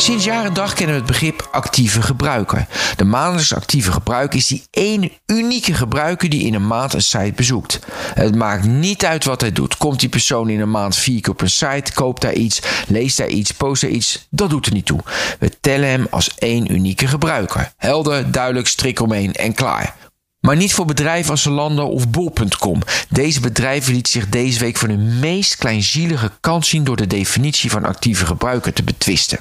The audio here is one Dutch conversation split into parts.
Sinds jaren dag kennen we het begrip actieve gebruiker. De maandelijks actieve gebruiker is die ene unieke gebruiker die in een maand een site bezoekt. Het maakt niet uit wat hij doet. Komt die persoon in een maand vier keer op een site, koopt daar iets, leest daar iets, post daar iets, dat doet er niet toe. We tellen hem als één unieke gebruiker. Helder, duidelijk, strik omheen en klaar. Maar niet voor bedrijven als Zalando of Bol.com. Deze bedrijven lieten zich deze week van hun meest kleinzielige kant zien door de definitie van actieve gebruiker te betwisten.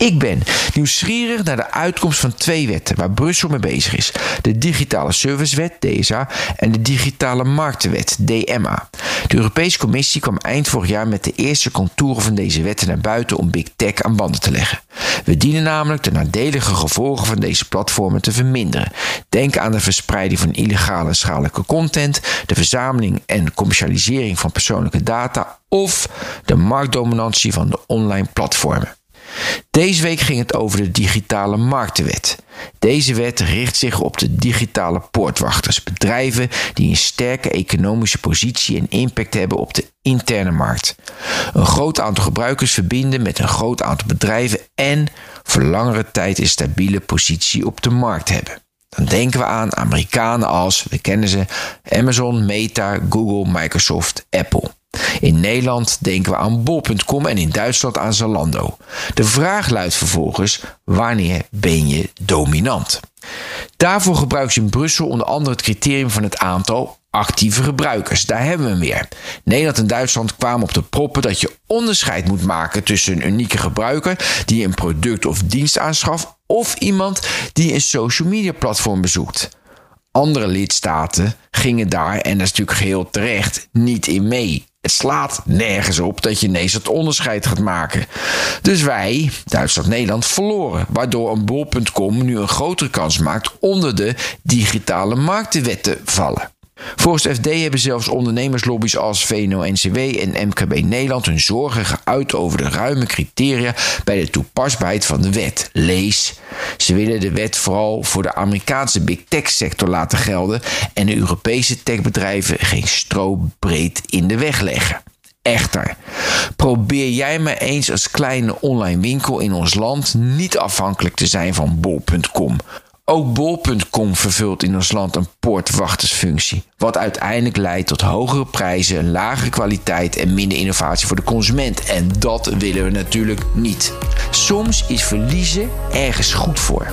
Ik ben nieuwsgierig naar de uitkomst van twee wetten waar Brussel mee bezig is: de Digitale Servicewet, DSA, en de Digitale Marktenwet, DMA. De Europese Commissie kwam eind vorig jaar met de eerste contouren van deze wetten naar buiten om Big Tech aan banden te leggen. We dienen namelijk de nadelige gevolgen van deze platformen te verminderen. Denk aan de verspreiding van illegale schadelijke content, de verzameling en commercialisering van persoonlijke data of de marktdominantie van de online platformen. Deze week ging het over de digitale marktenwet. Deze wet richt zich op de digitale poortwachters, bedrijven die een sterke economische positie en impact hebben op de interne markt. Een groot aantal gebruikers verbinden met een groot aantal bedrijven en voor langere tijd een stabiele positie op de markt hebben. Dan denken we aan Amerikanen als, we kennen ze, Amazon, Meta, Google, Microsoft, Apple. In Nederland denken we aan bol.com en in Duitsland aan Zalando. De vraag luidt vervolgens: wanneer ben je dominant? Daarvoor gebruiken ze in Brussel onder andere het criterium van het aantal actieve gebruikers. Daar hebben we hem weer. Nederland en Duitsland kwamen op de proppen dat je onderscheid moet maken tussen een unieke gebruiker die een product of dienst aanschaft of iemand die een social media platform bezoekt. Andere lidstaten gingen daar, en dat is natuurlijk geheel terecht, niet in mee. Het slaat nergens op dat je ineens het onderscheid gaat maken. Dus wij, Duitsland-Nederland, verloren. Waardoor een bol.com nu een grotere kans maakt onder de digitale marktenwet te vallen. Volgens FD hebben zelfs ondernemerslobby's als VNO-NCW en MKB Nederland hun zorgen geuit over de ruime criteria bij de toepasbaarheid van de wet. Lees, ze willen de wet vooral voor de Amerikaanse big tech sector laten gelden en de Europese techbedrijven geen strobreed in de weg leggen. Echter, probeer jij maar eens als kleine online winkel in ons land niet afhankelijk te zijn van bol.com. Ook bol.com vervult in ons land een poortwachtersfunctie, wat uiteindelijk leidt tot hogere prijzen, lagere kwaliteit en minder innovatie voor de consument. En dat willen we natuurlijk niet. Soms is verliezen ergens goed voor.